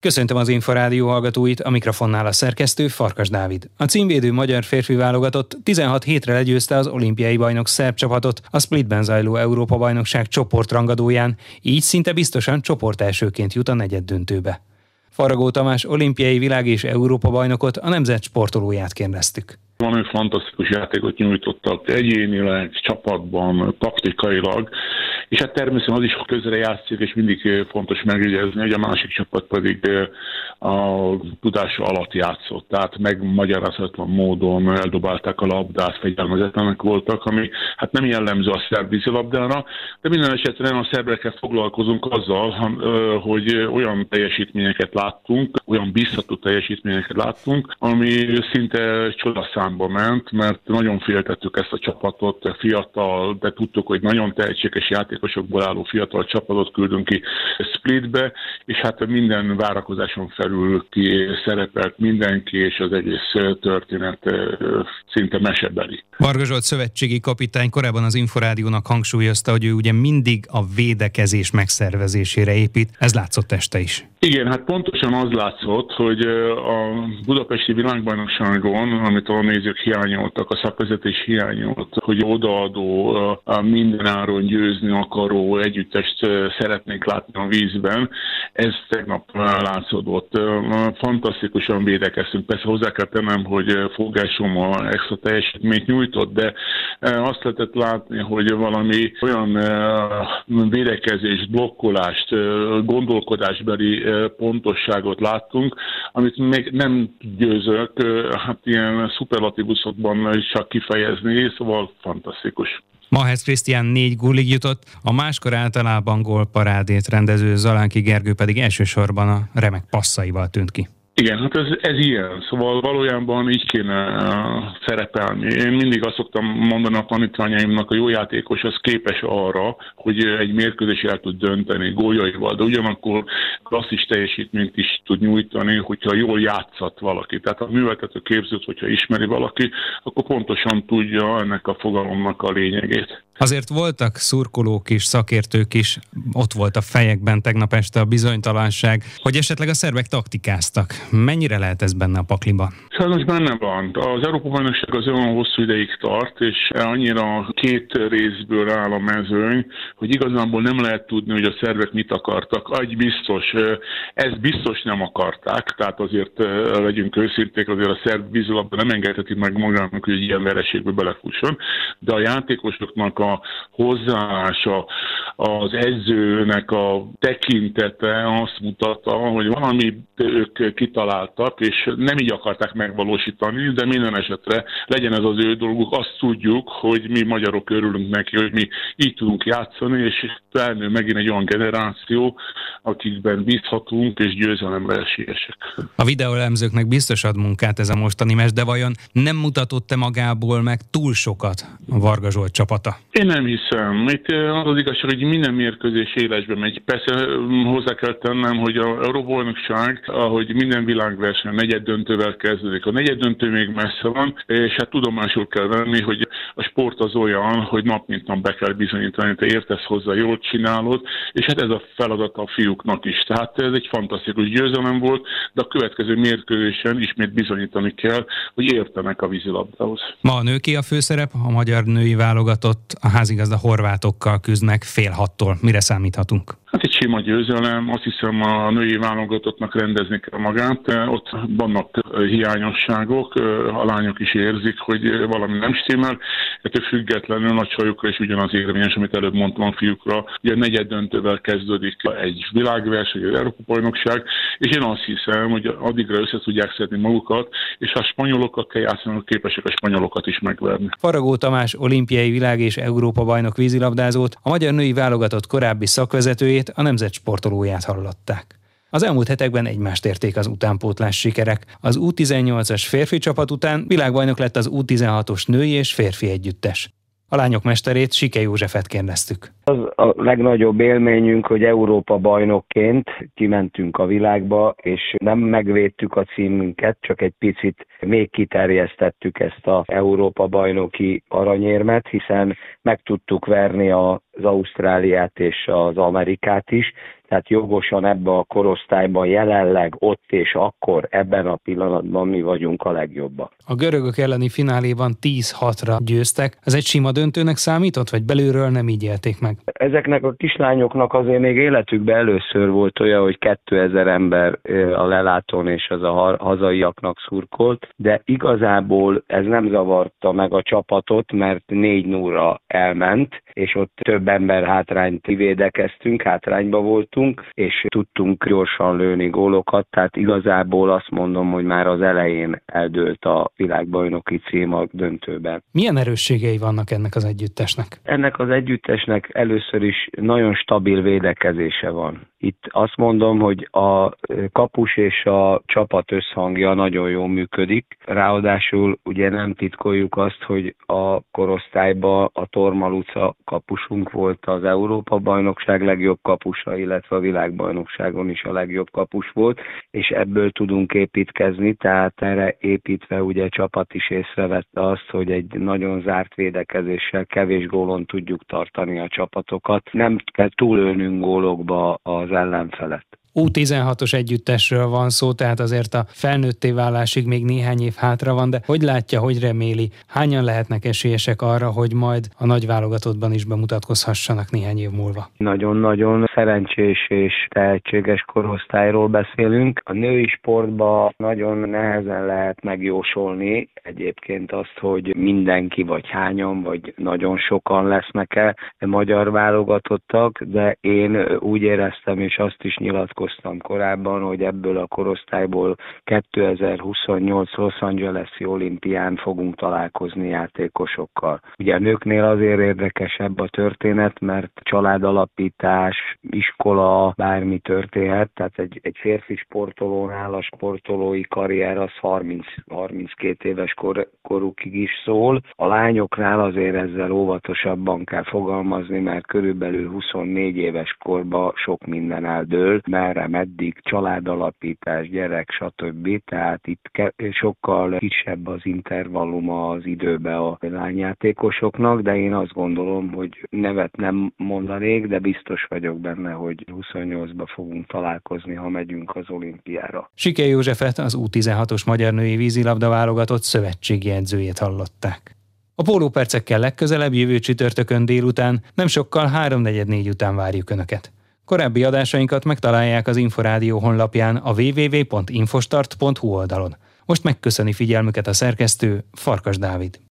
Köszöntöm az Inforádió hallgatóit, a mikrofonnál a szerkesztő Farkas Dávid. A címvédő magyar férfi válogatott 16 hétre legyőzte az olimpiai bajnok szerb csapatot a Splitben zajló Európa-bajnokság csoportrangadóján, így szinte biztosan csoport elsőként jut a negyed döntőbe. Faragó Tamás olimpiai világ és Európa bajnokot a nemzet sportolóját kérdeztük. Valami fantasztikus játékot nyújtottak egyénileg, csapatban, taktikailag, és hát természetesen az is közre játszik, és mindig fontos megjegyezni, hogy a másik csapat pedig a tudása alatt játszott, tehát megmagyarázatlan módon eldobálták a labdát, fegyelmezetlenek voltak, ami hát nem jellemző a szerb vízilabdára, de minden esetre a szerbekkel foglalkozunk azzal, hogy olyan teljesítményeket láttunk, olyan biztató teljesítményeket láttunk, ami szinte csodaszámba ment, mert nagyon féltettük ezt a csapatot, fiatal, de tudtuk, hogy nagyon tehetséges játékosokból álló fiatal csapatot küldünk ki Splitbe, és hát minden várakozáson felül ki, szerepelt mindenki, és az egész történet szinte mesebeli. Varga Zsolt szövetségi kapitány korábban az Inforádiónak hangsúlyozta, hogy ő ugye mindig a védekezés megszervezésére épít. Ez látszott este is. Igen, hát pontosan az látszott, hogy a budapesti világbajnokságon, amit a nézők hiányoltak, a szakvezetés hiányolt, hogy odaadó, minden áron győzni akaró együttest szeretnék látni a vízben, ez tegnap látszódott fantasztikusan védekeztünk. Persze hozzá kell tennem, hogy fogásom extra teljesítményt nyújtott, de azt lehetett látni, hogy valami olyan védekezés, blokkolást, gondolkodásbeli pontosságot láttunk, amit még nem győzök, hát ilyen szuperlatívuszokban csak kifejezni, szóval fantasztikus. Mahez Krisztián négy gólig jutott, a máskor általában gólparádét rendező Zalánki Gergő pedig elsősorban a remek passzaival tűnt ki. Igen, hát ez, ez ilyen. Szóval valójában így kéne szerepelni. Én mindig azt szoktam mondani a tanítványaimnak, a jó játékos az képes arra, hogy egy mérkőzés el tud dönteni góljaival, de ugyanakkor klasszis teljesítményt is tud nyújtani, hogyha jól játszat valaki. Tehát a műveltető képzőt, hogyha ismeri valaki, akkor pontosan tudja ennek a fogalomnak a lényegét. Azért voltak szurkolók is, szakértők is, ott volt a fejekben tegnap este a bizonytalanság, hogy esetleg a szervek taktikáztak. Mennyire lehet ez benne a pakliban? Sajnos benne van. Az Európa bajnokság az olyan hosszú ideig tart, és annyira két részből áll a mezőny, hogy igazából nem lehet tudni, hogy a szervek mit akartak. Egy biztos, ezt biztos nem akarták, tehát azért legyünk őszinték, azért a szerb vízilabda nem engedheti meg magának, hogy ilyen vereségbe belefusson, de a játékosoknak a hozzáállása, az edzőnek a tekintete azt mutatta, hogy valami ők kitaláltak, és nem így akarták megvalósítani, de minden esetre legyen ez az ő dolguk, azt tudjuk, hogy mi magyarok örülünk neki, hogy mi így tudunk játszani, és felnő megint egy olyan generáció, akikben bízhatunk, és győzelemre esélyesek. A videóelemzőknek biztos ad munkát ez a mostani mes, de vajon nem mutatott-e magából meg túl sokat a Varga Zsolt csapata? Én nem hiszem. Itt az az igazság, hogy minden mérkőzés élesbe megy. Persze hozzá kell tennem, hogy a Euróbajnokság, ahogy minden világverseny negyed döntővel kezdődik. A negyed döntő még messze van, és hát tudomásul kell venni, hogy a sport az olyan, hogy nap mint nap be kell bizonyítani, te értesz hozzá, jól csinálod, és hát ez a feladat a fiúknak is. Tehát ez egy fantasztikus győzelem volt, de a következő mérkőzésen ismét bizonyítani kell, hogy értenek a vízilabdához. Ma a nőké a főszerep, a magyar női válogatott a házigazda horvátokkal küzdnek fél hattól. Mire számíthatunk? Hát egy sima győzelem, azt hiszem a női válogatottnak rendezni kell magát. Ott vannak hiányosságok, a lányok is érzik, hogy valami nem stimmel. Ettől függetlenül nagy csajokra is ugyanaz érvényes, amit előbb mondtam a fiúkra. Ugye negyed döntővel kezdődik egy világverseny, egy Európa bajnokság, és én azt hiszem, hogy addigra össze tudják szedni magukat, és ha a spanyolokkal kell játszani, képesek a spanyolokat is megverni. Faragó Tamás olimpiai világ és Európa bajnok vízilabdázót, a magyar női válogatott korábbi szakvezetőjét nevét, a nemzet sportolóját hallották. Az elmúlt hetekben egymást érték az utánpótlás sikerek. Az U18-as férfi csapat után világbajnok lett az U16-os női és férfi együttes. A lányok mesterét Sike Józsefet kérdeztük. Az a legnagyobb élményünk, hogy Európa bajnokként kimentünk a világba, és nem megvédtük a címünket, csak egy picit még kiterjesztettük ezt az Európa bajnoki aranyérmet, hiszen meg tudtuk verni az Ausztráliát és az Amerikát is, tehát jogosan ebbe a korosztályban jelenleg ott és akkor ebben a pillanatban mi vagyunk a legjobbak. A görögök elleni fináléban 10-6-ra győztek. Ez egy sima döntőnek számított, vagy belülről nem így élték meg? Ezeknek a kislányoknak azért még életükben először volt olyan, hogy 2000 ember a lelátón és az a hazaiaknak szurkolt, de igazából ez nem zavarta meg a csapatot, mert 4 0 elment, és ott több ember hátrányt védekeztünk, hátrányba voltunk, és tudtunk gyorsan lőni gólokat, tehát igazából azt mondom, hogy már az elején eldőlt a világbajnoki cím a döntőben. Milyen erősségei vannak ennek az együttesnek? Ennek az együttesnek először is nagyon stabil védekezése van. Itt azt mondom, hogy a kapus és a csapat összhangja nagyon jól működik. Ráadásul ugye nem titkoljuk azt, hogy a korosztályban a Tormaluca kapusunk volt az Európa-bajnokság legjobb kapusa, illetve a világbajnokságon is a legjobb kapus volt, és ebből tudunk építkezni, tehát erre építve ugye csapat is észrevette azt, hogy egy nagyon zárt védekezéssel kevés gólon tudjuk tartani a csapatokat. Nem kell túlölnünk gólokba az ellenfelet. U16-os együttesről van szó, tehát azért a felnőtté válásig még néhány év hátra van, de hogy látja, hogy reméli, hányan lehetnek esélyesek arra, hogy majd a nagy válogatottban is bemutatkozhassanak néhány év múlva? Nagyon-nagyon szerencsés és tehetséges korosztályról beszélünk. A női sportban nagyon nehezen lehet megjósolni egyébként azt, hogy mindenki vagy hányan, vagy nagyon sokan lesznek-e magyar válogatottak, de én úgy éreztem, és azt is nyilatkoztam, nyilatkoztam korábban, hogy ebből a korosztályból 2028 Los Angeles-i olimpián fogunk találkozni játékosokkal. Ugye a nőknél azért érdekesebb a történet, mert családalapítás, iskola, bármi történhet, tehát egy, egy férfi sportolónál a sportolói karrier az 30-32 éves kor, korukig is szól. A lányoknál azért ezzel óvatosabban kell fogalmazni, mert körülbelül 24 éves korban sok minden eldől, mert merre, meddig, családalapítás, gyerek, stb. Tehát itt sokkal kisebb az intervalluma az időbe a lányjátékosoknak, de én azt gondolom, hogy nevet nem mondanék, de biztos vagyok benne, hogy 28-ba fogunk találkozni, ha megyünk az olimpiára. Sike Józsefet, az U16-os magyar női vízilabda válogatott szövetségi edzőjét hallották. A pólópercekkel legközelebb jövő csütörtökön délután, nem sokkal 3.44 után várjuk Önöket. Korábbi adásainkat megtalálják az Inforádió honlapján a www.infostart.hu oldalon. Most megköszöni figyelmüket a szerkesztő Farkas Dávid.